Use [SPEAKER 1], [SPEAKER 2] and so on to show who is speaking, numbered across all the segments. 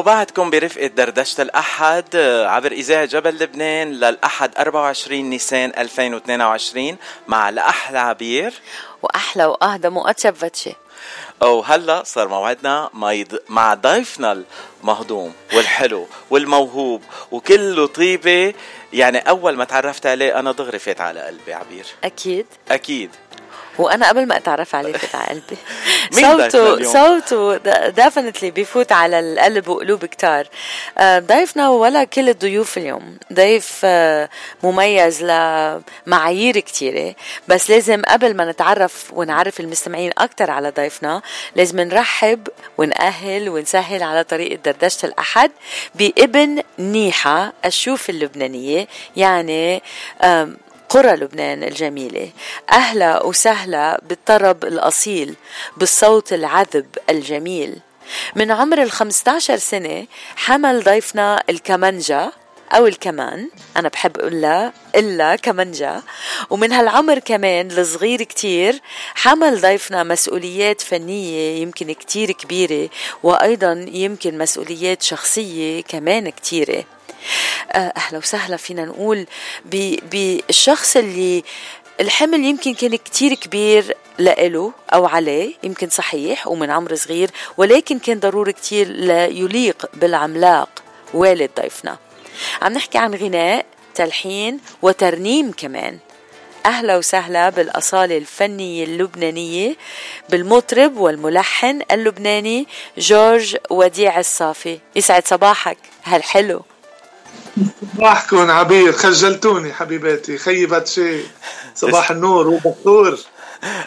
[SPEAKER 1] وبعدكم برفقة دردشة الأحد آه، عبر إذاعة جبل لبنان للأحد 24 نيسان 2022 مع الأحلى عبير.
[SPEAKER 2] وأحلى وأهدى مؤتشب فتشي.
[SPEAKER 1] وهلا صار موعدنا مع ضيفنا المهضوم والحلو والموهوب وكله طيبة. يعني أول ما تعرفت عليه أنا دغري فات على قلبي عبير.
[SPEAKER 2] أكيد.
[SPEAKER 1] أكيد.
[SPEAKER 2] وأنا قبل ما أتعرف عليه فت على قلبي. صوته صوته ديفنتلي بيفوت على القلب وقلوب كتار. آه، ضيفنا ولا كل الضيوف اليوم. ضيف آه، مميز لمعايير كتيرة. بس لازم قبل ما نتعرف ونعرف المستمعين أكتر على ضيفنا لازم نرحب ونأهل ونسهل على طريقة دردشة الأحد بابن نيحة الشوف اللبنانية. يعني قرى لبنان الجميلة. أهلا وسهلا بالطرب الأصيل بالصوت العذب الجميل. من عمر ال 15 سنة حمل ضيفنا الكمنجة أو الكمان أنا بحب أقولها إلا كمنجة ومن هالعمر كمان الصغير كتير حمل ضيفنا مسؤوليات فنية يمكن كتير كبيرة وأيضا يمكن مسؤوليات شخصية كمان كتيرة. آه، أهلا وسهلا فينا نقول بالشخص اللي الحمل يمكن كان كتير كبير لإله أو عليه يمكن صحيح ومن عمر صغير ولكن كان ضروري كتير ليليق بالعملاق والد ضيفنا. عم نحكي عن غناء تلحين وترنيم كمان. أهلا وسهلا بالأصالة الفنية اللبنانية بالمطرب والملحن اللبناني جورج وديع الصافي. يسعد صباحك هالحلو.
[SPEAKER 3] صباحكم عبير خجلتوني حبيباتي خيبت شيء. صباح النور وبخور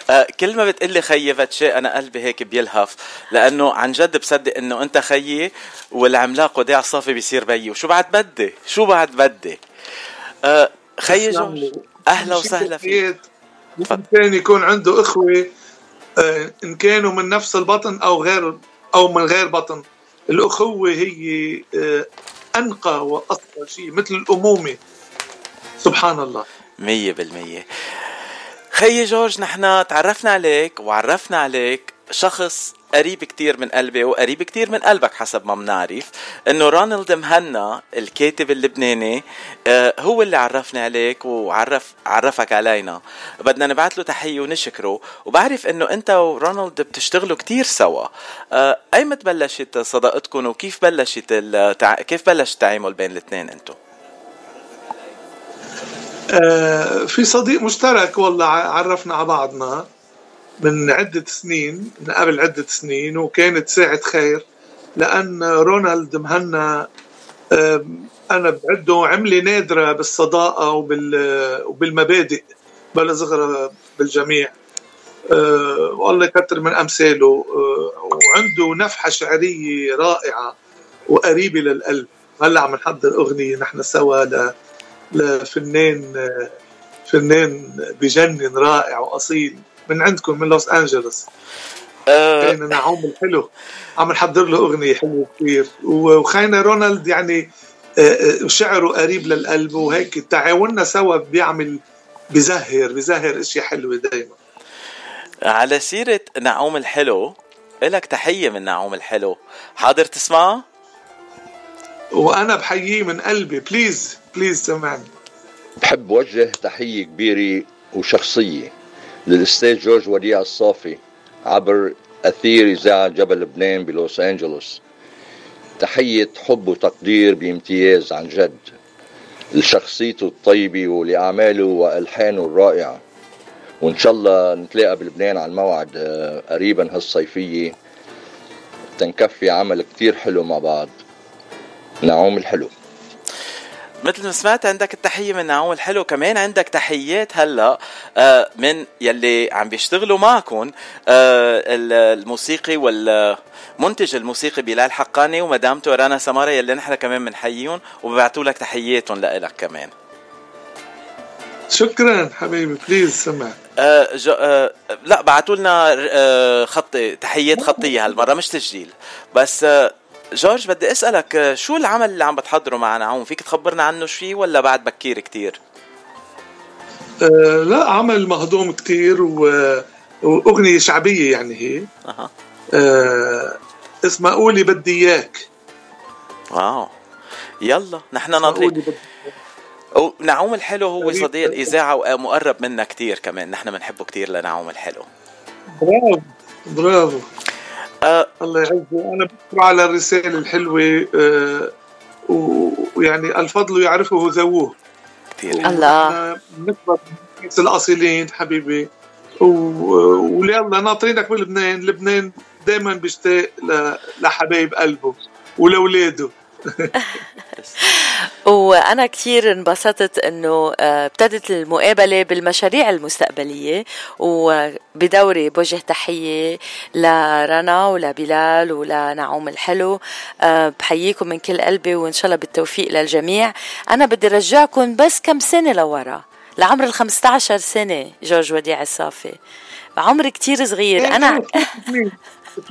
[SPEAKER 1] آه، كل ما بتقلي خيبت شيء أنا قلبي هيك بيلهف. لأنه عن جد بصدق إنه أنت خيي والعملاق وديع صافي بيصير بيي. وشو بعد بدي؟ شو بعد بدي؟ آه، خيي جورج أهلا وسهلا فيك.
[SPEAKER 3] الانسان يكون عنده إخوة آه، إن كانوا من نفس البطن أو غير أو من غير بطن. الأخوة هي أنقى وأصفى شيء مثل الأمومة. سبحان الله.
[SPEAKER 1] مية بالمية. خيي جورج نحن تعرفنا عليك وعرفنا عليك شخص قريب كتير من قلبي وقريب كتير من قلبك حسب ما بنعرف إنه رونالد مهنا الكاتب اللبناني آه، هو اللي عرفني عليك وعرف عرفك علينا. بدنا نبعث له تحية ونشكره. وبعرف إنه أنت ورونالد بتشتغلوا كتير سوا. آه، أيمت بلشت صداقتكم وكيف بلشت التع... كيف بلش التعامل بين الاثنين أنتم
[SPEAKER 3] آه في صديق مشترك والله عرفنا على بعضنا. من عدة سنين من قبل عدة سنين وكانت ساعة خير لأن رونالد مهنا أنا بعده عملة نادرة بالصداقة وبالمبادئ بلا صغرى بالجميع. أه، والله يكتر من أمثاله. أه، وعنده نفحة شعرية رائعة وقريبة للقلب. هلأ عم نحضر أغنية نحن سوا لفنان فنان بجنن رائع وأصيل. من عندكم من لوس انجلوس آه كان نعوم الحلو عم نحضر له أغنية حلوة كثير وخينا رونالد يعني آه، آه، شعره قريب للقلب وهيك. تعاوننا سوا بيعمل بزهر بزهر اشياء حلوة دائما
[SPEAKER 1] على سيرة نعوم الحلو إلك تحية من نعوم الحلو. حاضر تسمع
[SPEAKER 3] وأنا بحييه من قلبي. please please سمعني.
[SPEAKER 4] بحب وجه تحية كبيرة وشخصية. للأستاذ جورج وديع الصافي عبر أثير إذاعة جبل لبنان بلوس أنجلوس. تحية حب وتقدير بامتياز عن جد لشخصيته الطيبة ولأعماله وألحانه الرائعة. وإن شاء الله نتلاقى بلبنان على الموعد آه، قريبا هالصيفية. تنكفي عمل كتير حلو مع بعض. نعوم الحلو.
[SPEAKER 1] مثل ما سمعت عندك التحية من نعوم الحلو كمان عندك تحيات هلا آه، من يلي عم بيشتغلوا معكم آه، الموسيقي والمنتج الموسيقي بلال حقاني ومدامته رنا سمارة يلي نحن كمان بنحييهم وببعتوا لك تحياتهم لإلك كمان.
[SPEAKER 3] شكرا حبيبي بليز سمع.
[SPEAKER 1] آه آه لا بعتوا لنا آه خط تحيات خطية هالمرة مش تسجيل. بس آه جورج بدي أسألك شو العمل اللي عم بتحضره مع نعوم فيك تخبرنا عنه شوي ولا بعد بكير كتير؟
[SPEAKER 3] أه لا عمل مهضوم كتير و... وأغنية شعبية يعني هي. أه. أه اسمها قولي بدي إياك.
[SPEAKER 1] واو. يلا نحن ناطرين ونعوم الحلو هو صديق الإذاعة ومقرب منا كثير كمان. نحن بنحبه كثير لنعوم الحلو.
[SPEAKER 3] برافو برافو. أه الله يعزه أنا بشكر على الرسالة الحلوة أه ويعني الفضل يعرفه ذووه.
[SPEAKER 2] الله.
[SPEAKER 3] نكبر الأصيلين حبيبي. وليلا ناطرينك بلبنان. لبنان دائما بيشتاق لحبايب قلبه ولولاده
[SPEAKER 2] وأنا كثير انبسطت إنه آه، ابتدت المقابلة بالمشاريع المستقبلية وبدوري بوجه تحية لرنا ولبلال ولنعوم الحلو. آه، بحييكم من كل قلبي وإن شاء الله بالتوفيق للجميع. أنا بدي رجعكم بس كم سنة لورا لعمر ال 15 سنة جورج وديع الصافي. عمر كتير صغير أنا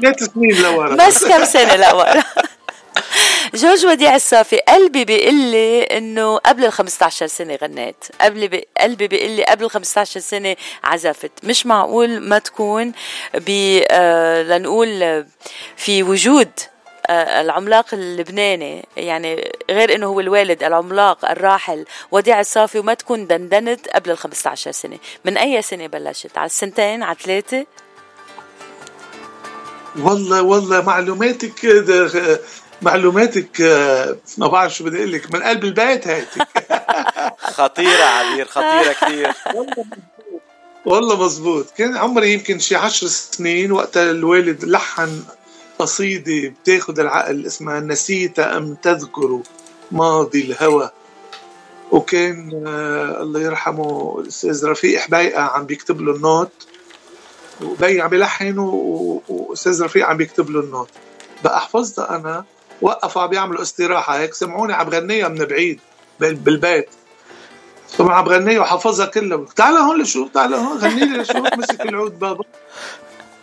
[SPEAKER 3] ثلاث سنين لورا.
[SPEAKER 2] بس كم سنة لورا. جورج وديع الصافي قلبي بيقول لي إنه قبل ال 15 سنة غنيت. قبل بي قلبي بيقول لي قبل ال 15 سنة عزفت. مش معقول ما تكون ب آه لنقول في وجود آه، العملاق اللبناني. يعني غير إنه هو الوالد العملاق الراحل. وديع الصافي وما تكون دندنت قبل ال 15 سنة. من أي سنة بلشت؟ على السنتين؟ على ثلاثة؟
[SPEAKER 3] والله والله معلوماتك معلوماتك آه، ما بعرف شو بدي أقول لك من قلب البيت هيك
[SPEAKER 1] خطيرة عبير خطيرة كثير.
[SPEAKER 3] والله مزبوط. كان عمري يمكن شي عشر سنين وقتها الوالد لحن قصيدة بتاخد العقل اسمها نسيت أم تذكر ماضي الهوى. وكان آه الله يرحمه الأستاذ رفيق حبيقة عم بيكتب له النوت. وبي عم بيلحن واستاذ رفيق عم بيكتب له النوت. بقى حفظتها أنا وقفوا عم يعملوا استراحة. هيك سمعوني عم غنيها من بعيد بالبيت. سمع عم غنيها وحفظها كلها تعال هون لشو تعال هون غني لي لشو مسك العود بابا.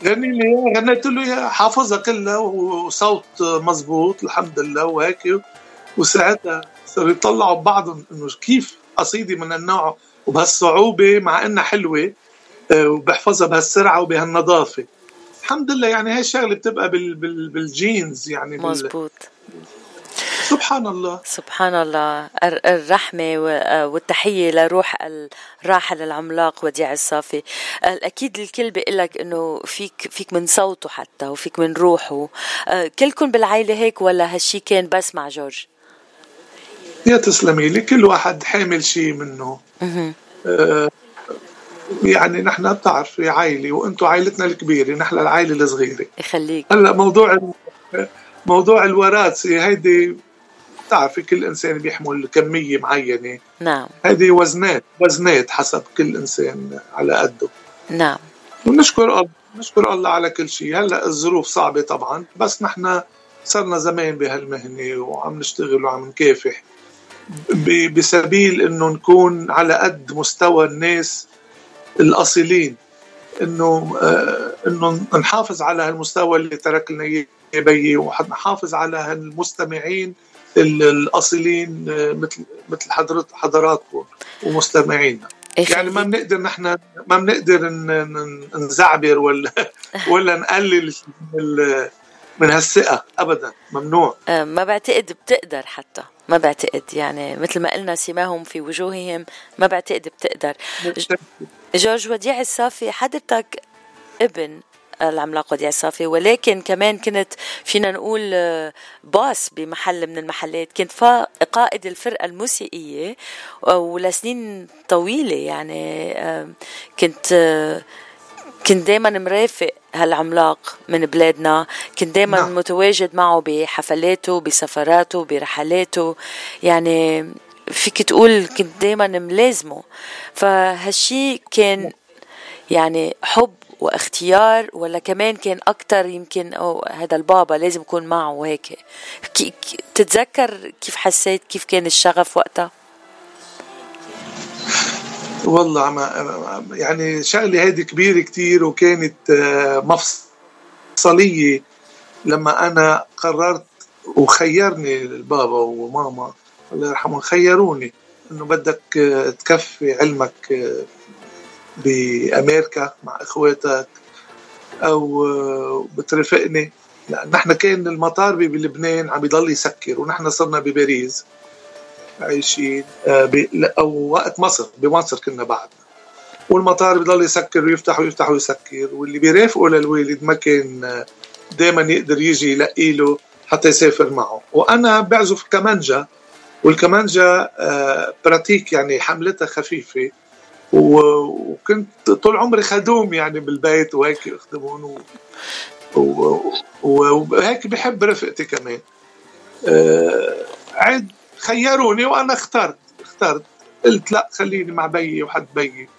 [SPEAKER 3] غني لي اياها غنيت له اياها حافظها كلها وصوت مزبوط الحمد لله وهيك. وساعتها صاروا يطلعوا ببعضهم إنه كيف قصيدة من النوع وبهالصعوبة مع إنها حلوة آه، وبحفظها بهالسرعة وبهالنظافة. الحمد لله يعني هاي الشغله بتبقى بال بال بال genes يعني
[SPEAKER 2] مزبوط
[SPEAKER 3] سبحان الله.
[SPEAKER 2] سبحان الله. الرحمة والتحية لروح الراحل العملاق وديع الصافي. أكيد الكل بيقول لك إنه فيك فيك من صوته حتى وفيك من روحه. كلكم بالعائلة هيك ولا هالشي كان بس مع جورج؟
[SPEAKER 3] يا تسلمي لي كل واحد حامل شيء منه. يعني نحن بتعرفي عائلة وأنتم عائلتنا الكبيرة نحن العائلة الصغيرة.
[SPEAKER 2] يخليك.
[SPEAKER 3] هلأ موضوع موضوع الوراثة هيدي بتعرفي كل إنسان بيحمل كمية معينة.
[SPEAKER 2] نعم.
[SPEAKER 3] هيدي وزنات وزنات حسب كل إنسان على قده.
[SPEAKER 2] نعم.
[SPEAKER 3] ونشكر الله نشكر الله على كل شيء. هلأ الظروف صعبة طبعا بس نحن صرنا زمان بهالمهنة وعم نشتغل وعم نكافح. بسبيل إنه نكون على قد مستوى الناس الأصيلين إنه آه إنه نحافظ على هالمستوى اللي ترك لنا إياه بيي ونحافظ على هالمستمعين الأصيلين آه مثل مثل حضرت حضراتكم ومستمعينا. يعني ما بنقدر نحن ما بنقدر نزعبر ولا ولا نقلل من هالثقة ابدا ممنوع.
[SPEAKER 2] آه، ما بعتقد بتقدر حتى ما بعتقد يعني مثل ما قلنا سماهم في وجوههم ما بعتقد بتقدر. جورج وديع الصافي حضرتك ابن العملاق وديع الصافي ولكن كمان كنت فينا نقول آه، باص بمحل من المحلات. كنت قائد الفرقة الموسيقية ولسنين طويلة يعني كنت آه، كنت دايما مرافق هالعملاق من بلادنا. كنت دايما نعم. متواجد معه بحفلاته بسفراته برحلاته. يعني فيك تقول كنت دايما ملازمه. فهالشي كان يعني حب واختيار ولا كمان كان أكتر يمكن أو هذا البابا لازم يكون معه وهيك تتذكر كيف حسيت؟ كيف كان الشغف وقتها؟
[SPEAKER 3] والله عم يعني شغلة هيدي كبيرة كتير وكانت آه، مفصلية. لما أنا قررت وخيرني البابا وماما الله يرحمهم خيروني إنه بدك آه، تكفي علمك آه، بأمريكا مع إخواتك أو بترافقني. لأن نحن كان المطار بلبنان عم يضل يسكر ونحن صرنا بباريس عايشين آه، أو وقت مصر بمصر كنا بعد. والمطار بضل يسكر ويفتح ويفتح ويسكر واللي بيرافقه للوالد ما كان آه، دائما يقدر يجي يلاقي له حتى يسافر معه. وأنا بعزف كمانجا. والكمانجا آه، براتيك يعني حملتها خفيفة وكنت طول عمري خدوم يعني بالبيت وهيك يخدمون وهيك بحب رفقتي كمان. عد خيروني وأنا اخترت اخترت قلت لا خليني مع بيي وحد بيي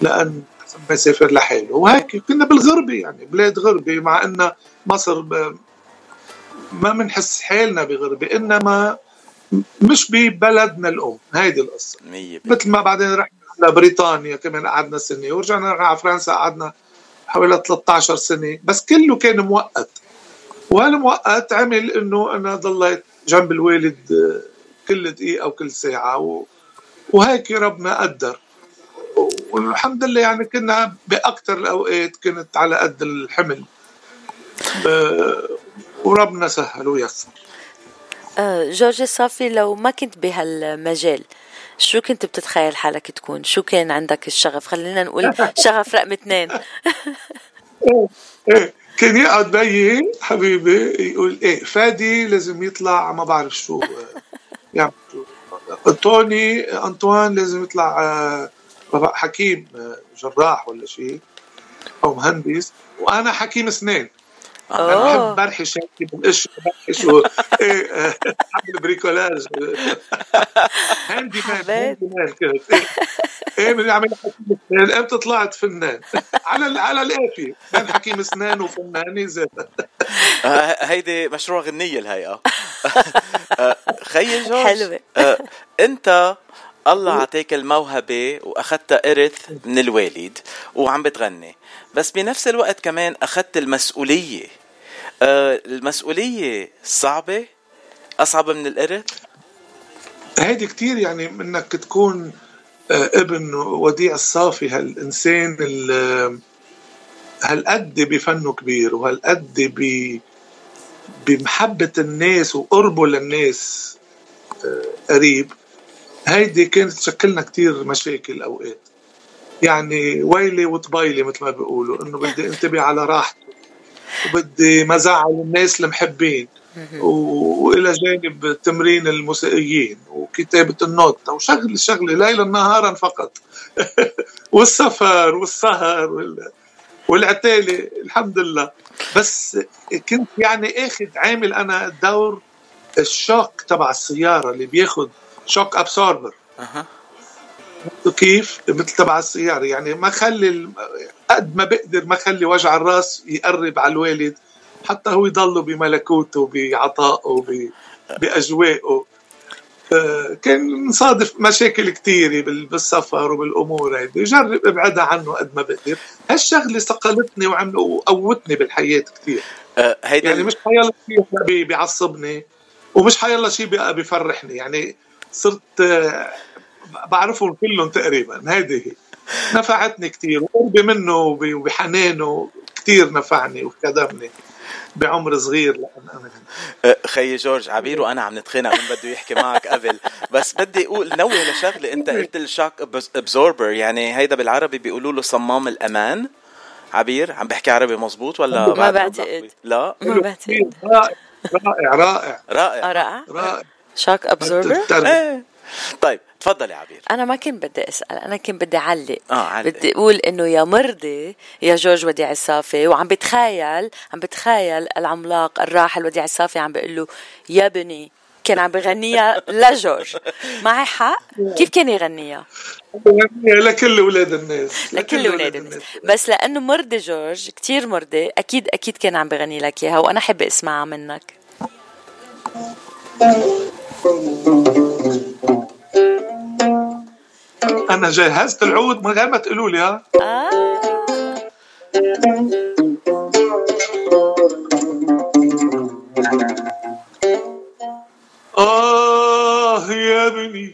[SPEAKER 3] لأن ما يسافر لحاله. وهيك كنا بالغربة يعني بلاد غربة مع ان مصر ما بنحس حالنا بغربة إنما مش ببلدنا الأم هيدي القصة. مثل ما بعدين رحنا لبريطانيا كمان قعدنا سنة ورجعنا على فرنسا قعدنا حوالي 13 سنة. بس كله كان مؤقت وهالمؤقت عمل إنه أنا ضليت جنب الوالد كل دقيقة وكل ساعة وهيك ربنا قدر. والحمد لله يعني كنا بأكثر الأوقات كنت على قد الحمل. وربنا سهل ويسر.
[SPEAKER 2] آه، جورج صافي لو ما كنت بهالمجال شو كنت بتتخيل حالك تكون؟ شو كان عندك الشغف؟ خلينا نقول شغف رقم اثنين.
[SPEAKER 3] كان يقعد بيي حبيبي يقول إيه فادي لازم يطلع ما بعرف شو يعني توني أنطوان لازم يطلع آه، حكيم آه، جراح ولا شيء أو مهندس وأنا حكيم اسنان أنا بحب برحش هيك بالقش برحش و... إيه اعمل bricolage handyman handyman كنت إيه بدي أعمل حكيم إمتى طلعت فنان؟ على على القافية بين حكيم اسنان وفنان زاد
[SPEAKER 1] هيدي مشروع غنية الهيئة. خيي جورج حلوة. إنت الله اعطيك الموهبة واخذتها إرث من الوالد وعم بتغني. بس بنفس الوقت كمان اخذت المسؤولية. آه، المسؤولية صعبة؟ أصعب من الارث
[SPEAKER 3] هيدي كتير يعني إنك تكون آه، ابن وديع الصافي هالإنسان هالقد بفنه كبير وهالقد بمحبة الناس وقربه للناس آه، قريب. هيدي كانت تشكلنا كتير مشاكل أوقات. يعني ويلي وطبيلي مثل ما بيقولوا إنه بدي أنتبه على راحتي وبدي ما زعل الناس المحبين. وإلى جانب تمرين الموسيقيين وكتابة النوت وشغل شغلة ليلا نهارا فقط. والسفر والسهر وال... والعتالة الحمد لله. بس كنت يعني أخذ عامل أنا الدور الشوك تبع السيارة اللي بياخد شوك ابسوربر. كيف؟ مثل تبع السيارة. يعني ما خلي قد ما بقدر ما خلي وجع الراس يقرب على الوالد حتى هو يضله بملكوته بعطائه بأجوائه كان نصادف مشاكل كثيرة بالسفر وبالأمور هيدي. جرب ابعدها عنه قد ما بقدر. هالشغلة صقلتني وقوتني بالحياة كثير أه يعني مش حيلا شيء بيعصبني ومش حيلا شيء بيفرحني يعني صرت آه، بعرفهم كلهم تقريبا هيدي هي. نفعتني كثير وقربي منه وبحنانه كثير نفعني وخدمني بعمر صغير أنا
[SPEAKER 1] أه، خيي جورج عبير وأنا عم نتخانق من بده يحكي معك قبل. بس بدي أقول نوه لشغلة أنت قلت الشاك ابزوربر يعني هيدا بالعربي بيقولوا له صمام الأمان. عبير عم بحكي عربي مزبوط ولا
[SPEAKER 2] ما بعتقد.
[SPEAKER 1] لا؟
[SPEAKER 2] ما بعتقد.
[SPEAKER 3] رائع رائع
[SPEAKER 1] رائع.
[SPEAKER 2] رائع. رائع. شاك ابزوربر
[SPEAKER 1] إيه. طيب تفضل يا عبير.
[SPEAKER 2] أنا ما كنت بدي أسأل أنا كنت بدي أعلق.
[SPEAKER 1] آه علق.
[SPEAKER 2] بدي أقول إنه يا مرضي يا جورج وديع الصافي وعم بتخيل عم بتخيل العملاق الراحل وديع الصافي عم بيقول له يا بني كان عم بغنيها لجورج معي حق؟ كيف كان يغنيها؟
[SPEAKER 3] لكل أولاد الناس.
[SPEAKER 2] لكل أولاد الناس. بس لأنه مرضي جورج كتير مرضي أكيد أكيد كان عم بغني لك إياها وأنا حابه أسمعها منك.
[SPEAKER 3] أنا جهزت العود من غير ما تقولوا لي ها؟ آه, يا ابني.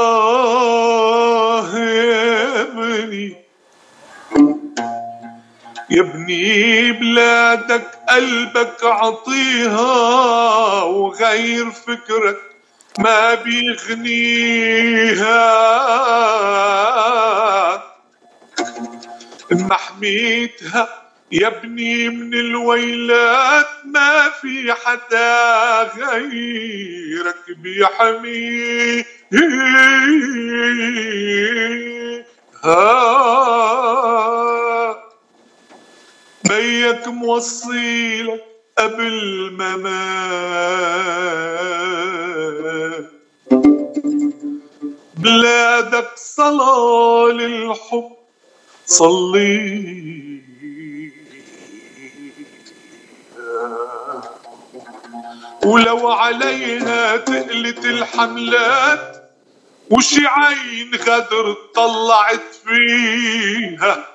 [SPEAKER 3] آه يا ابني. يبني بلادك قلبك عطيها وغير فكرك ما بيغنيها. محميتها يبني من الويلات ما في حدا غيرك بيحميها. بيك موصيلك قبل ما بلادك صلاة للحب صلي. ولو علينا تقلت الحملات وشي عين غدر طلعت فيها.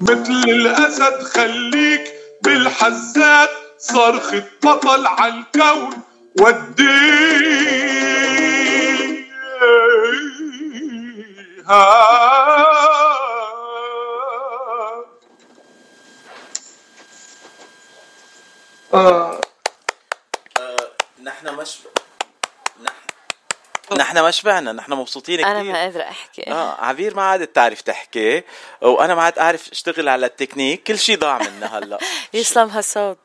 [SPEAKER 3] مثل الأسد خليك بالحزات صرخة بطل عالكون وديها
[SPEAKER 1] آه. آه. نحن مش نحن ما شبعنا نحن مبسوطين كثير
[SPEAKER 2] أنا ما قادرة أحكي.
[SPEAKER 1] آه عبير ما عادت تعرف تحكي وأنا ما عاد أعرف أشتغل على التكنيك كل شيء ضاع منا هلأ.
[SPEAKER 2] يسلم هالصوت.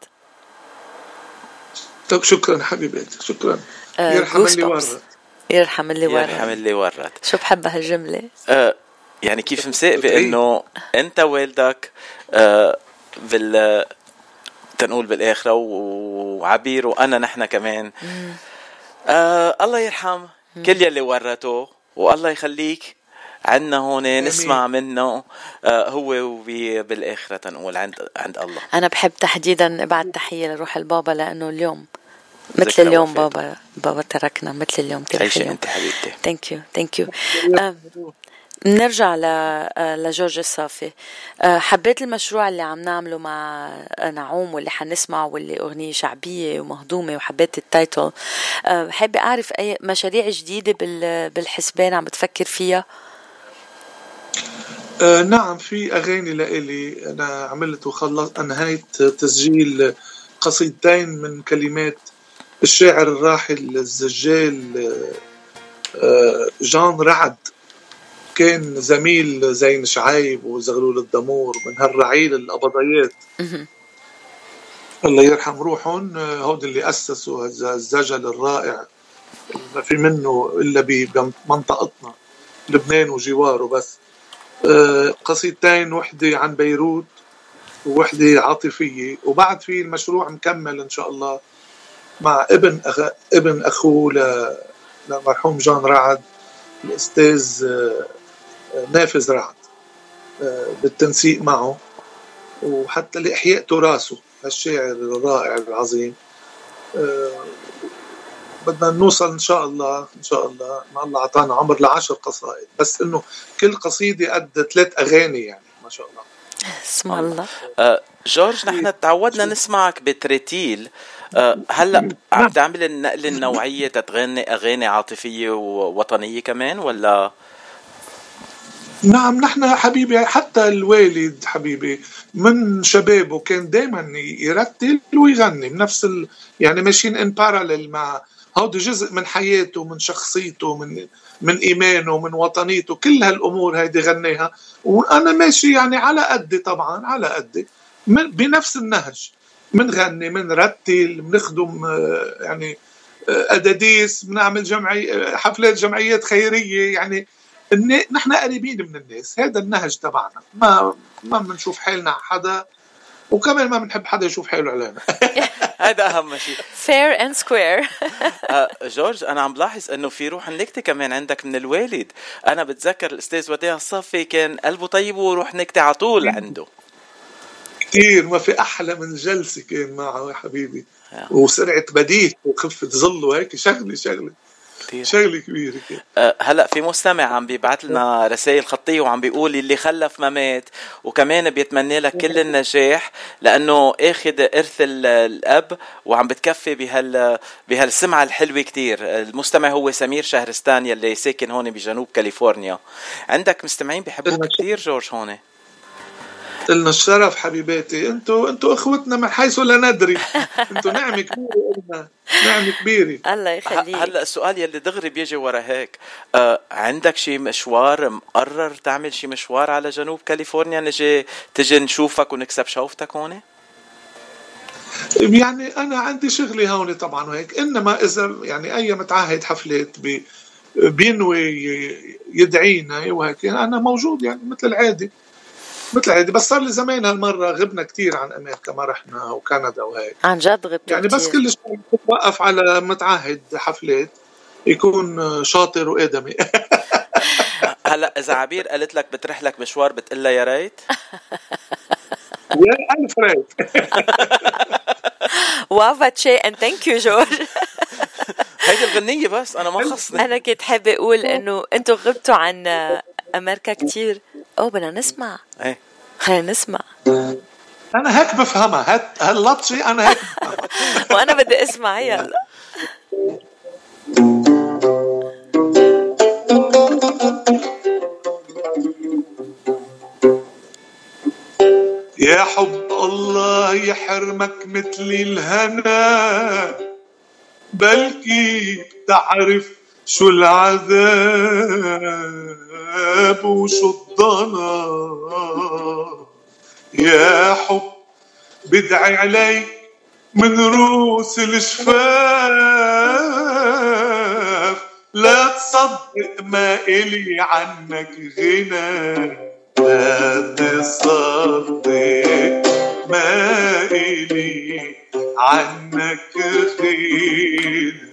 [SPEAKER 3] طيب شكرا حبيبتي شكرا. آه يرحم اللي ورد.
[SPEAKER 2] يرحم اللي ورد.
[SPEAKER 1] يرحم اللي ورد.
[SPEAKER 2] شو بحب هالجملة؟
[SPEAKER 1] آه يعني كيف مساقبه انه أنت والدك آه بال تنقول بالآخرة وعبير وأنا نحن كمان. آه الله يرحم. كل يلي ورته والله يخليك عندنا هون نسمع منه آه هو بالآخرة تنقول عند عند الله.
[SPEAKER 2] أنا بحب تحديدا أبعت تحية لروح البابا لأنه اليوم مثل اليوم بابا بابا تركنا مثل اليوم
[SPEAKER 1] ترك اليوم أنت حبيبتي.
[SPEAKER 2] thank you thank you نرجع آه، لجورج الصافي. آه، حبيت المشروع اللي عم نعمله مع نعوم واللي حنسمعه واللي أغنية شعبية ومهضومة وحبيت ال title آه، حابة أعرف أي مشاريع جديدة بالحسبان عم بتفكر فيها؟
[SPEAKER 3] آه نعم في أغاني لإلي أنا عملت وخلصت أنهيت تسجيل قصيدتين من كلمات الشاعر الراحل الزجال آه جان رعد. كان زميل زين شعيب وزغلول الدمور من هالرعيل القبضيات الله يرحم روحهم هود اللي أسسوا الزجل الرائع. ما في منه إلا بمنطقتنا لبنان وجواره بس. آه، قصيدتين وحدة عن بيروت ووحدة عاطفية. وبعد في المشروع مكمل إن شاء الله مع ابن أخ... ابن أخوه ل... لمرحوم جان رعد الأستاذ آه، نافذ رعد آه، بالتنسيق معه وحتى لإحياء تراثه هالشاعر الرائع العظيم. آه، بدنا نوصل إن شاء الله إن شاء الله ما الله أعطانا عمر لعشر قصائد بس إنه كل قصيدة قد ثلاث أغاني يعني ما شاء الله.
[SPEAKER 2] اسم الله.
[SPEAKER 1] آه جورج نحن تعودنا نسمعك بتريتيل آه هلا عم تعمل النقل النوعية تتغني أغاني عاطفية ووطنية كمان ولا
[SPEAKER 3] نعم نحن حبيبي حتى الوالد حبيبي من شبابه كان دائما يرتل ويغني بنفس ال... يعني ماشيين ان باراليل مع هودي جزء من حياته من شخصيته من من إيمانه من وطنيته كل هالأمور هيدي غنيها. وأنا ماشي يعني على قدي طبعا على قدي من بنفس النهج بنغني بنرتل بنخدم آه، يعني آه، أداديس بنعمل جمعي حفلات جمعيات خيرية يعني نحن قريبين من الناس هذا النهج تبعنا. ما ما بنشوف حالنا حدا وكمان ما بنحب حدا يشوف حاله علينا.
[SPEAKER 1] هذا أهم شيء.
[SPEAKER 2] Fair and square.
[SPEAKER 1] جورج أنا عم بلاحظ إنه في روح النكته كمان عندك من الوالد. أنا بتذكر الأستاذ وديع الصافي كان قلبه طيب وروح نكتة على طول عنده.
[SPEAKER 3] كثير ما في أحلى من جلسة كان معه يا حبيبي. وسرعة بديهة وخفة ظله هيك شغلة شغلة. كثير شغلة كبيرة
[SPEAKER 1] أه هلا في مستمع عم بيبعث لنا رسائل خطية وعم بيقول اللي خلف ما مات وكمان بيتمنى لك كل النجاح لأنه آخذ إرث الأب وعم بتكفي بهال بهالسمعة الحلوة كثير المستمع هو سمير شهرستان يلي ساكن هون بجنوب كاليفورنيا. عندك مستمعين بيحبوك كثير جورج هون؟
[SPEAKER 3] لنا الشرف حبيباتي أنتوا أنتوا اخوتنا من حيث لا ندري. أنتوا نعمه كبيرة لنا نعمه كبيرة.
[SPEAKER 2] الله يخليك.
[SPEAKER 1] هلا السؤال يلي دغري بيجي ورا هيك. آه عندك شي مشوار مقرر تعمل شي مشوار على جنوب كاليفورنيا؟ نجي تجي نشوفك ونكسب شوفتك هون؟
[SPEAKER 3] يعني أنا عندي شغلي هون طبعا وهيك. إنما إذا يعني أي متعهد حفلات بينوي يدعينا وهيك يعني أنا موجود يعني مثل العادي مثل العادي بس صار لي زمان هالمرة غبنا كثير عن أمريكا ما رحنا وكندا وهيك.
[SPEAKER 2] عن جد غبت
[SPEAKER 3] يعني بس كل شيء بتوقف على متعهد حفلات يكون شاطر وآدمي.
[SPEAKER 1] هلا إذا عبير قالت لك بتروح لك مشوار بتقول لها يا ريت؟
[SPEAKER 3] يا ألف ريت.
[SPEAKER 2] وافا شيء and thank you جورج.
[SPEAKER 1] هيدي الغنية بس أنا ما خصني.
[SPEAKER 2] أنا كنت حابة أقول إنه أنتم غبتوا عن أمريكا كتير. أوه بدنا نسمع.
[SPEAKER 1] إيه.
[SPEAKER 2] خلينا نسمع.
[SPEAKER 3] أنا هيك بفهمها. هاللطشة أنا هيك بفهمها
[SPEAKER 2] وأنا بدي أسمع. يلا.
[SPEAKER 3] يا حب الله يحرمك مثل الهنا بلكي بتعرف شو العذاب وشو الضنا يا حب بدعي عليك من روس الشفاف. لا تصدق ما إلي عنك غنى. لا تصدق ما إلي عنك غنى.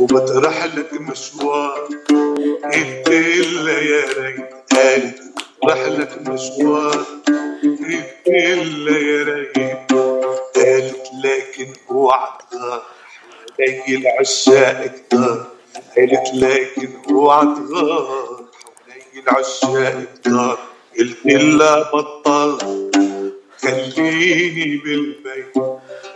[SPEAKER 3] وبطرح لك مشوار إنت الا يا ريت قالت بطرح لك مشوار. إنت الا يا ريت قالت لكن اوعى تغار حوالي العشاق كتار قالت لكن اوعى تغار حوالي العشاق كتار قلت لها بطل خليني بالبيت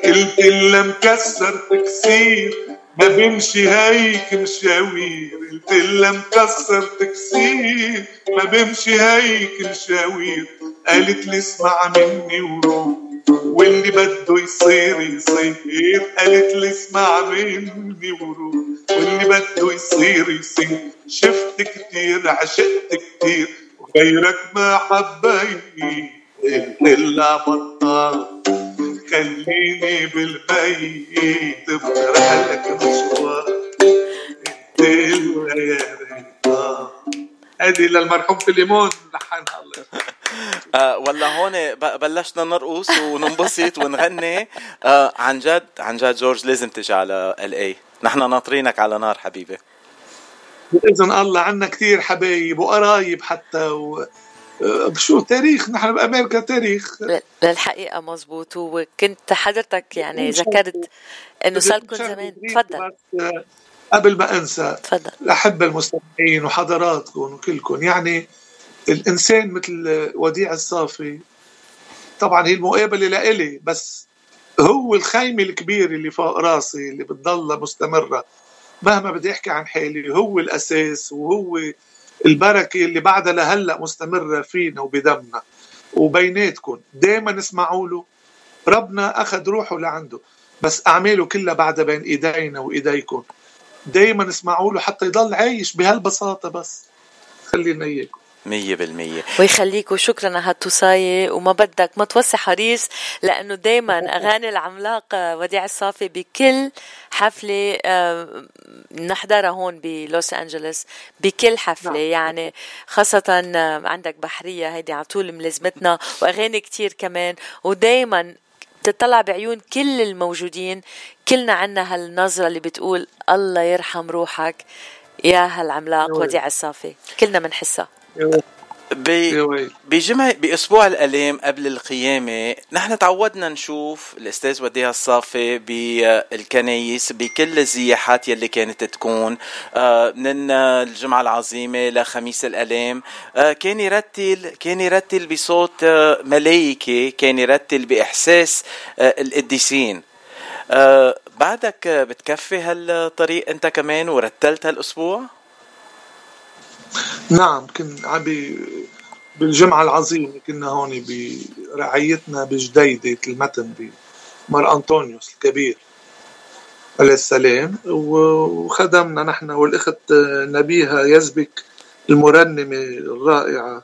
[SPEAKER 3] قلت لها مكسر تكسير. ما بمشي هيك مشاوير لها مكسر تكسير. ما بمشي هيك مشاوير قالت لي اسمع مني وروح. واللي بده يصير يصير قالت لي اسمع مني وروح. واللي بده يصير يصير شفت كتير عشقت كتير. وغيرك ما حبيت قلت لها بطل خليني بالبيت بطرح لك مشوار. انت يا ريت هذه للمرحوم فيليمون لحنها الله
[SPEAKER 1] آه ولا هون بلشنا نرقص وننبسط ونغني. آه عن جد عن جد جورج لازم تجي على ال اي نحن ناطرينك على نار حبيبي.
[SPEAKER 3] بإذن الله عنا كثير حبايب وقرايب حتى و... شو تاريخ؟ نحن بأمريكا تاريخ.
[SPEAKER 2] للحقيقة مزبوط وكنت حضرتك يعني ذكرت إنه صار لكم زمان. تفضل.
[SPEAKER 3] قبل ما أنسى
[SPEAKER 2] تفضل.
[SPEAKER 3] الاحبه المستمعين وحضراتكم وكلكم. يعني الإنسان مثل وديع الصافي طبعا هي المقابلة لإلي بس هو الخيمة الكبيرة اللي فوق راسي اللي بتضلها مستمرة. مهما بدي أحكي عن حالي هو الأساس وهو البركة اللي بعدها لهلأ مستمرة فينا وبدمنا وبيناتكم دائما اسمعوا له. ربنا أخذ روحه لعنده. بس أعماله كلها بعدها بين إيدينا وايديكم دائما اسمعوا له حتى يضل عايش بهالبساطة بس. خلينا اياكم
[SPEAKER 1] مية بالمية.
[SPEAKER 2] ويخليك وشكرا على هالتوصاية وما بدك ما توسع حريص لأنه دايما أغاني العملاق وديع الصافي بكل حفلة آه، نحضرها هون بلوس أنجلوس بكل حفلة. نعم. يعني خاصة آه، عندك بحرية هيدي على طول ملازمتنا وأغاني كتير كمان. ودايما تطلع بعيون كل الموجودين. كلنا عنا هالنظرة اللي بتقول الله يرحم روحك يا هالعملاق وديع الصافي. كلنا بنحسها.
[SPEAKER 1] بجمع بأسبوع الالام قبل القيامة نحن تعودنا نشوف الأستاذ وديع الصافي بالكنايس بكل الزياحات يلي كانت تكون. آه، من الجمعة العظيمة لخميس الالام آه، كان يرتل كان يرتل بصوت آه، ملايكي كان يرتل بإحساس القديسين. بعدك بتكفي هالطريق أنت كمان ورتلت هالأسبوع؟
[SPEAKER 3] نعم كنت عم بالجمعة العظيمة كنا هون برعايتنا بجديدة المتن بمار أنطونيوس الكبير عليه السلام وخدمنا نحن والأخت نبيها يزبك المرنمة الرائعة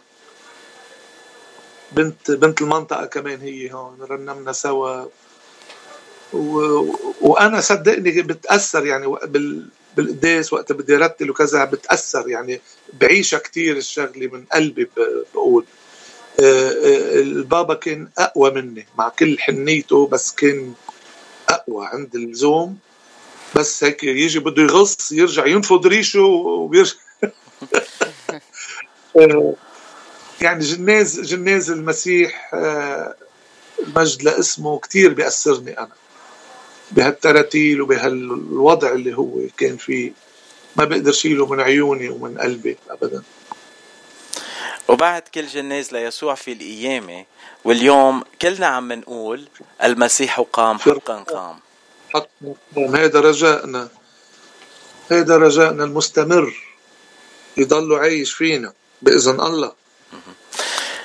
[SPEAKER 3] بنت بنت المنطقة كمان هي هون رنمنا سوا. و... وأنا صدقني بتأثر يعني بال... بالقداس وقت بدي رتل وكذا بتأثر يعني بعيشها كتير الشغلة من قلبي بقول. آه، آه، البابا كان أقوى مني مع كل حنيته بس كان أقوى عند اللزوم. بس هيك يجي بده يغص يرجع ينفض ريشه ويرجع آه، يعني جناز جناز المسيح المجد لاسمه كثير بيأثرني أنا. بهالتراتيل وبهالوضع اللي هو كان فيه. ما بقدر شيله من عيوني ومن قلبي ابدا.
[SPEAKER 1] وبعد كل جناز ليسوع في القيامة واليوم كلنا عم نقول المسيح قام حقا قام.
[SPEAKER 3] هذا رجائنا. هذا رجائنا المستمر. يضل عايش فينا بإذن الله.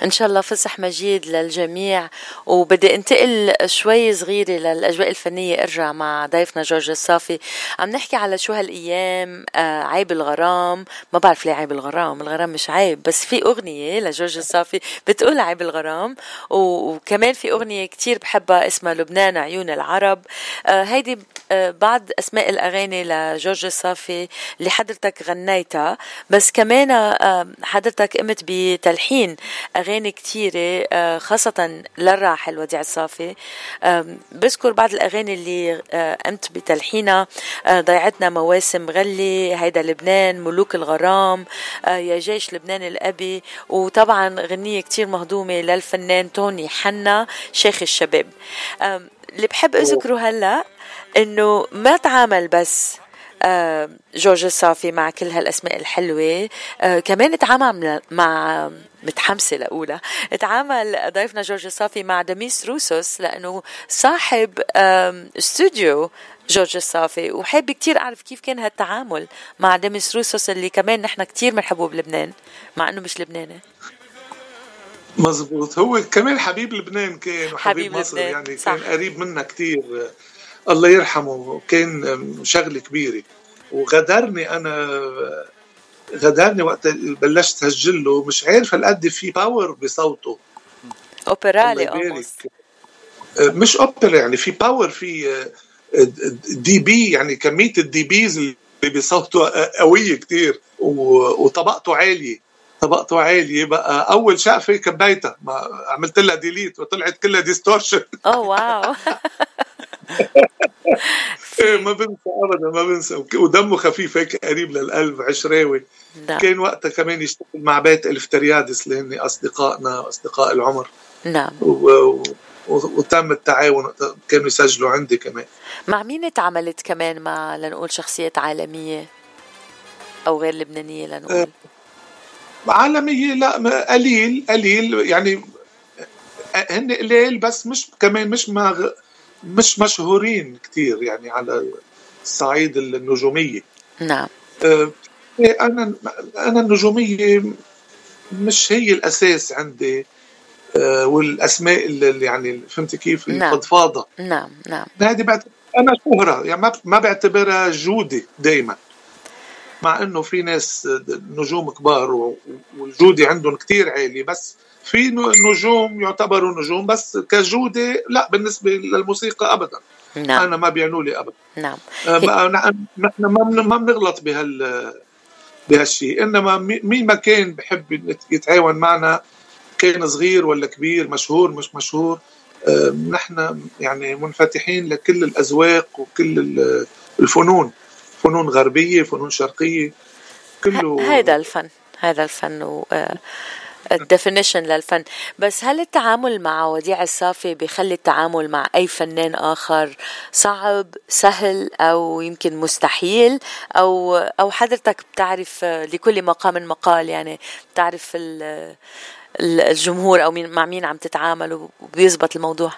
[SPEAKER 2] إن شاء الله فسح مجيد للجميع. وبدي انتقل شوي صغيرة للأجواء الفنية. ارجع مع ضيفنا جورج الصافي. عم نحكي على شو هالأيام آه عيب الغرام. ما بعرف ليه عيب الغرام. الغرام مش عيب بس في أغنية لجورج الصافي بتقول عيب الغرام. وكمان في أغنية كتير بحبها اسمها لبنان عيون العرب. آه هيدي آه بعض أسماء الأغاني لجورج الصافي اللي حضرتك غنيتها. بس كمان حضرتك قمت بتلحين أغاني كتيرة آه، خاصة للراحل وديع الصافي. بذكر بعض الأغاني اللي آه، قمت بتلحينها. آه، ضيعتنا مواسم غلي هيدا لبنان ملوك الغرام يا جيش لبنان الأبي. وطبعا غنية كتير مهضومة للفنان توني حنا شيخ الشباب. اللي بحب أذكره هلأ إنه ما تعامل بس آه، جورج الصافي مع كل هالأسماء الحلوة. آه، كمان تعامل مع متحمسة لأولى. تعامل ضيفنا جورج الصافي مع دميس روسوس لأنه صاحب استوديو جورج الصافي وحابة كتير أعرف كيف كان هالتعامل مع دميس روسوس اللي كمان نحن كتير بنحبه بلبنان مع أنه مش لبناني.
[SPEAKER 3] مزبوط. هو كمان حبيب لبنان كان وحبيب حبيب مصر لبنان. يعني صح. كان قريب منا كتير. الله يرحمه كان شغلة كبيرة. وغدرني أنا غدرني وقت بلشت سجل له مش عارف هالقد في power بصوته.
[SPEAKER 2] أوبرالي
[SPEAKER 3] مش اوبرا يعني في power في dB يعني كمية ال dBs اللي بصوته قوية كتير. وطبقته عالية طبقته عالية بقى. أول شقفة كبيتها ما عملت لها delete وطلعت كلها
[SPEAKER 2] distortion oh
[SPEAKER 3] wow ما بنسى ابدا ما بنسى. ودمه خفيف هيك قريب للقلب عشراوي. نعم. كان وقتها كمان يشتغل مع بيت الفتريادس اللي هن أصدقائنا أصدقاء العمر.
[SPEAKER 2] نعم
[SPEAKER 3] و... و... وتم التعاون كانوا يسجلوا عندي كمان.
[SPEAKER 2] مع مين تعاملت كمان مع لنقول شخصيات عالمية؟ أو غير لبنانية لنقول؟ آه،
[SPEAKER 3] عالمية لا قليل قليل. يعني آه، هن قليل بس مش كمان مش مع مش مشهورين كتير يعني على الصعيد النجومية.
[SPEAKER 2] نعم.
[SPEAKER 3] آه، أنا أنا النجومية مش هي الأساس عندي. آه، والأسماء اللي يعني فهمت كيف؟ نعم. الفضفاضة.
[SPEAKER 2] نعم نعم.
[SPEAKER 3] هذه بعتبر أنا شهرة يعني ما بعتبرها جودة دايما. مع إنه في ناس نجوم كبار والجودة عندهم كتير عالية بس في نجوم يعتبروا نجوم بس كجودة لا بالنسبة للموسيقى ابدا.
[SPEAKER 2] نعم.
[SPEAKER 3] أنا ما بيعنوا لي ابدا.
[SPEAKER 2] نعم.
[SPEAKER 3] آه، نحن ما بنغلط بهال بهالشيء إنما مين ما كان بحب يتعاون معنا كان صغير ولا كبير مشهور مش مشهور آه، نحن يعني منفتحين لكل الأذواق وكل الفنون. فنون غربية فنون شرقية
[SPEAKER 2] كله هذا الفن هذا الفن و الديفينيشن للفن. بس هل التعامل مع وديع الصافي بيخلي التعامل مع أي فنان آخر صعب سهل أو يمكن مستحيل؟ أو أو حضرتك بتعرف لكل مقام مقال يعني بتعرف الجمهور أو مع مين عم تتعامل وبيزبط الموضوع؟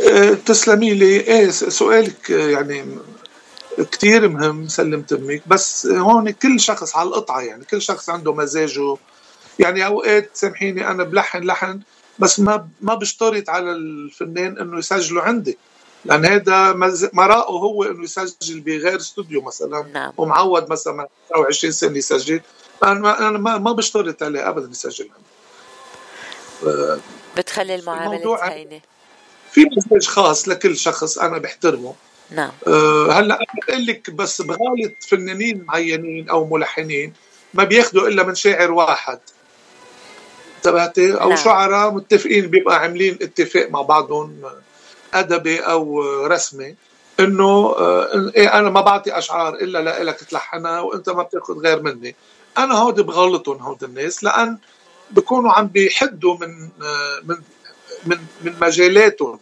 [SPEAKER 3] أه، تسلمي لي. إيه سؤالك يعني كتير مهم سلم تمك. بس هون كل شخص على القطعة يعني كل شخص عنده مزاجه. يعني أوقات سامحيني أنا بلحن لحن بس ما ما بشترط على الفنان إنه يسجله عندي. لأن هذا مرائه هو إنه يسجل بغير استوديو مثلا.
[SPEAKER 2] نعم.
[SPEAKER 3] ومعود مثلا 20 سنة يسجل. أنا ما ما بشترط عليه ابدا يسجل.
[SPEAKER 2] عندي بتخلي المعاملة هينه
[SPEAKER 3] في مزاج خاص لكل شخص أنا بحترمه.
[SPEAKER 2] نعم.
[SPEAKER 3] أه هلأ أنا بقول لك بس بغالط فنانين معينين أو ملحنين ما بياخذوا إلا من شاعر واحد. انتبهتي؟ أو نعم. شعراء متفقين بيبقى عاملين اتفاق مع بعضهم أدبي أو رسمي إنه آه، إيه أنا ما بعطي أشعار إلا لك تلحنها وإنت ما بتاخذ غير مني. أنا هودي بغلطهم هود الناس لأن بكونوا عم بيحدوا من آه، من من من مجالاتهم.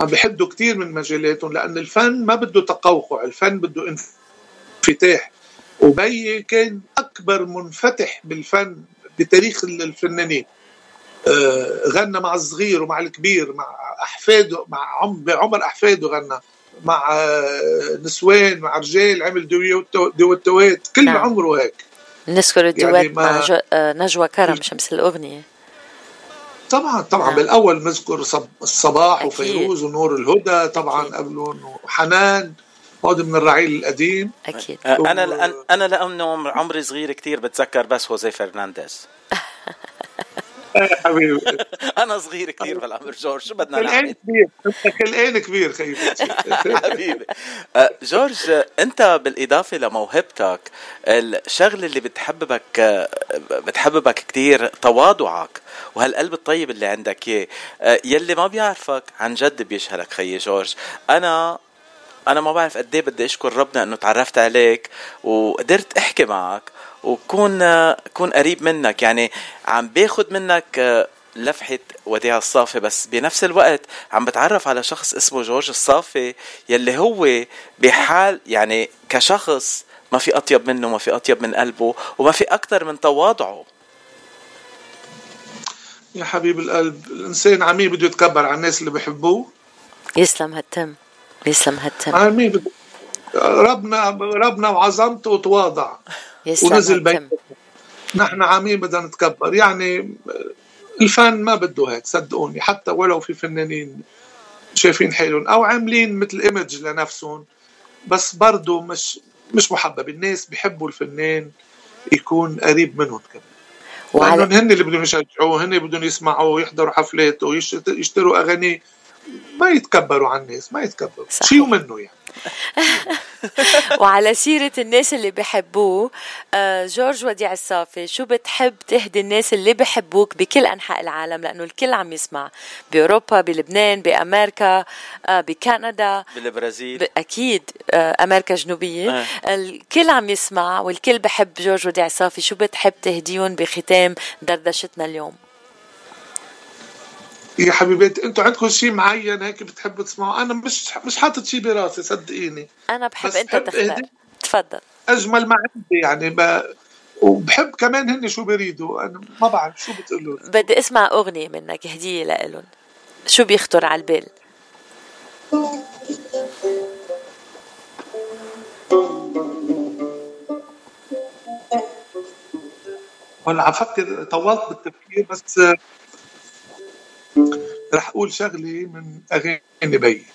[SPEAKER 3] عم بيحدوا كثير من مجالاتهم لأن الفن ما بده تقوقع الفن بده انفتاح. وبي كان أكبر منفتح بالفن بتاريخ الفنانين. آه، غنى مع الصغير ومع الكبير مع أحفاده مع عم بعمر أحفاده غنى. مع آه، نسوان مع رجال عمل دويتوات كل نعم. عمره هيك.
[SPEAKER 2] نذكر الدوات يعني مع آه، نجوى كرم شمس الأغنية.
[SPEAKER 3] طبعا طبعا نعم. بالأول نذكر الصباح أكيد. وفيروز ونور الهدى طبعا قبلهم وحنان هذا من الرعيل القديم
[SPEAKER 2] أكيد
[SPEAKER 1] أنا أنا لأنه عمري صغير كتير بتذكر بس هوزي فرنانديز حبيبي. أنا صغير كثير بالعمر جورج شو بدنا
[SPEAKER 3] نعمل؟ كبير انت كبير خيي.
[SPEAKER 1] حبيبي. أه، جورج أنت بالإضافة لموهبتك الشغلة اللي بتحببك بتحببك كثير تواضعك وهالقلب الطيب اللي عندك إياه. أه، يلي ما بيعرفك عن جد بيشهرك خيي جورج. أنا أنا ما بعرف قد إيه بدي أشكر ربنا إنه تعرفت عليك وقدرت أحكي معك وكون كون قريب منك يعني عم باخد منك آه، لفحة وديع الصافي بس بنفس الوقت عم بتعرف على شخص اسمه جورج الصافي يلي هو بحال يعني كشخص ما في أطيب منه ما في أطيب من قلبه وما في أكثر من تواضعه.
[SPEAKER 3] يا حبيب القلب الإنسان عمي بده يتكبر على الناس اللي بحبوه.
[SPEAKER 2] يسلم هالتم يسلم هالتم.
[SPEAKER 3] عمي بده ربنا ربنا وعظمته وتواضع ونزل بين نحن عامين بدنا نتكبر. يعني الفن ما بده هيك صدقوني. حتى ولو في فنانين شايفين حالهم أو عاملين مثل ايمج لنفسهم بس برضه مش مش محبب. الناس بيحبوا الفنان يكون قريب منهم كمان. وعلى... هن اللي بدهم يشجعوه هن بدهم يسمعوه يحضروا حفلاته يشتروا اغانيه ما يتكبروا على الناس ما يتكبروا. شيء منه يعني؟
[SPEAKER 2] وعلى سيرة الناس اللي بحبوه آه، جورج وديع الصافي شو بتحب تهدي الناس اللي بحبوك بكل أنحاء العالم؟ لأنه الكل عم يسمع. بأوروبا بلبنان بأمريكا آه، بكندا
[SPEAKER 1] بالبرازيل.
[SPEAKER 2] أكيد آه، أمريكا الجنوبية. الكل عم يسمع والكل بحب جورج وديع الصافي. شو بتحب تهديهم بختام دردشتنا اليوم؟
[SPEAKER 3] يا حبيباتي أنتوا عندكم شيء معين هيك بتحبوا تسمعوا؟ أنا مش مش حاطط شيء براسي صدقيني.
[SPEAKER 2] أنا بحب أنت تختار. تفضل.
[SPEAKER 3] أجمل ما عندي يعني ب... وبحب كمان هن شو بيريدوا. أنا ما بعرف شو بتقولوا
[SPEAKER 2] بدي أسمع أغنية منك هدية لإلهم. شو بيخطر على البال؟
[SPEAKER 3] هلا عم فكر طولت بالتفكير بس رح أقول شغلة من أغاني بي.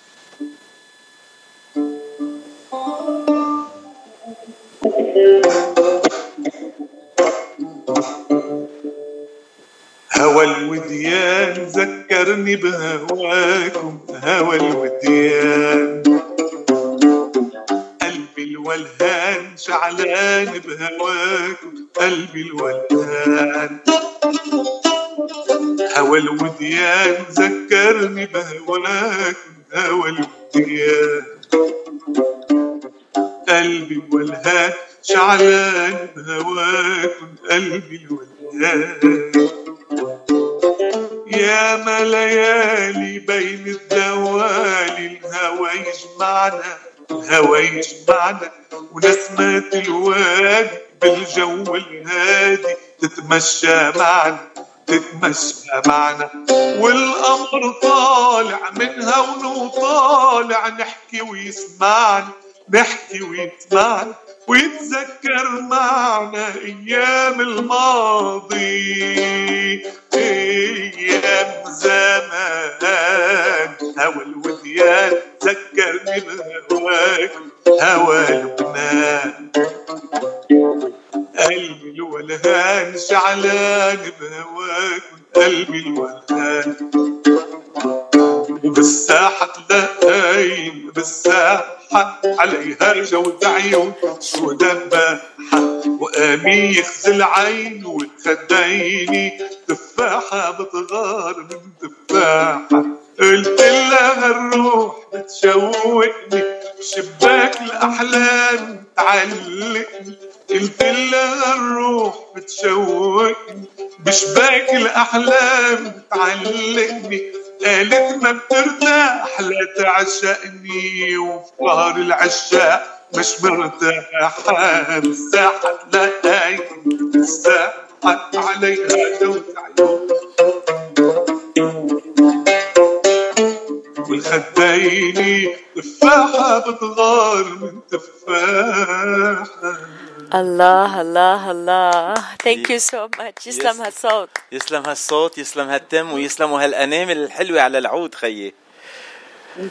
[SPEAKER 3] هوى الوديان ذكرني بهواكم هوى الوديان. قلبي الولهان شعلان بهواكم قلبي الولهان. هوى الوديان ذكرني بهواك هوى الوديان قلبي والهان شعلان بهواك قلبي الولهان يا ما ليالي بين الدوالي الهوى يجمعنا الهوى يجمعنا ونسمات الوادي بالجو الهادي تتمشى معنا. تتمشى معنا والقمر طالع منها ونطالع نحكي ويسمعنا نحكي ويسمعنا ويتذكر معنا أيام الماضي أيام زمان. هوى الوديان ذكرني بهواك هوى لبنان قلبي الولهان شعلان بهواك قلبي الولهان. وبالساحة تلاقين بالساحة عليها جود عيون ودباحة وقامي يخزي العين والخديني تفاحة بتغار من تفاحة. قلت لها الروح بتشوقني شباك الأحلام تعلقني. قلت لها الروح بتشوقني بشباك الأحلام تعلقني. قالت ما بترتاح لا تعشقني وفي ظهر العشاق. مش مرتاحة الساحة تلاقي الساحة عليها دوت عيون والخديني تفاحة بتغار من تفاحة.
[SPEAKER 2] الله الله الله thank you so much يسلم هالصوت
[SPEAKER 1] يسلم هالصوت يسلم هالتم ويسلموا هالانامل الحلوه على العود خيي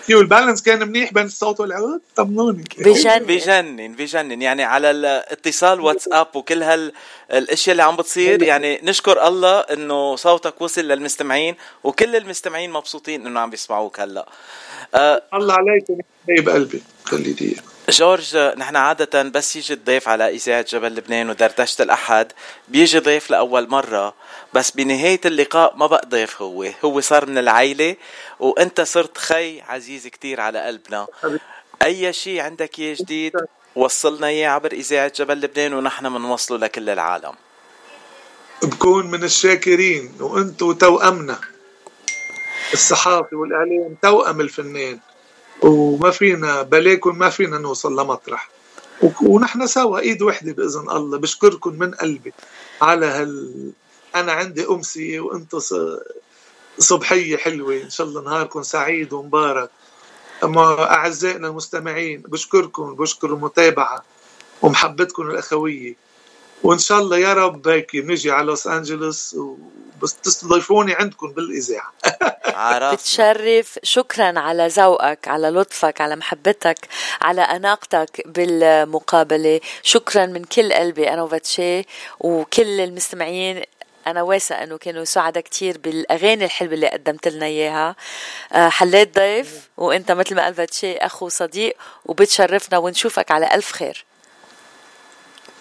[SPEAKER 3] في وال balance كان منيح بين الصوت والعود؟ طمنوني
[SPEAKER 2] بجنن.
[SPEAKER 1] بجنن بجنن. يعني على الاتصال واتساب وكل هالاشياء اللي عم بتصير. يعني نشكر الله إنه صوتك وصل للمستمعين وكل المستمعين مبسوطين إنه عم بيسمعوك هلأ.
[SPEAKER 3] أه الله عليكم. حبيب قلبي. خلي
[SPEAKER 1] جورج نحن عادة بس يجي الضيف على إذاعة جبل لبنان ودردشة الأحد بيجي ضيف لأول مرة بس بنهاية اللقاء ما بقى ضيف هو هو صار من العيلة وأنت صرت خي عزيز كتير على قلبنا. أي شيء عندك إياه جديد وصلنا إياه عبر إذاعة جبل لبنان ونحن بنوصله لكل العالم.
[SPEAKER 3] بكون من الشاكرين وأنتوا توأمنا. الصحافي والإعلام توأم الفنان. وما فينا بلاكم ما فينا نوصل لمطرح. ونحن سوا إيد وحدة بإذن الله بشكركم من قلبي على هال أنا عندي أمسية وانت صبحية حلوة. إن شاء الله نهاركم سعيد ومبارك. أما أعزائنا المستمعين بشكركم بشكر المتابعة ومحبتكم الأخوية. وإن شاء الله يا رب هيك نجي على لوس أنجلوس بس تستضيفوني عندكم بالإذاعة.
[SPEAKER 2] بتشرف شكرا على ذوقك على لطفك على محبتك على أناقتك بالمقابلة. شكرا من كل قلبي أنا وفاتشي وكل المستمعين. أنا واثقة إنه كانوا سعداء كتير بالأغاني الحلوة اللي قدمت لنا إياها. آه، حليت ضيف وإنت مثل ما قال فاتشي أخو صديق وبتشرفنا ونشوفك على ألف خير.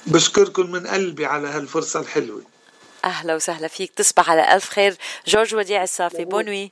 [SPEAKER 3] بشكركم من قلبي على هالفرصة الحلوة.
[SPEAKER 2] أهلا وسهلا فيك تصبح على ألف خير. جورج وديع الصافي بونوي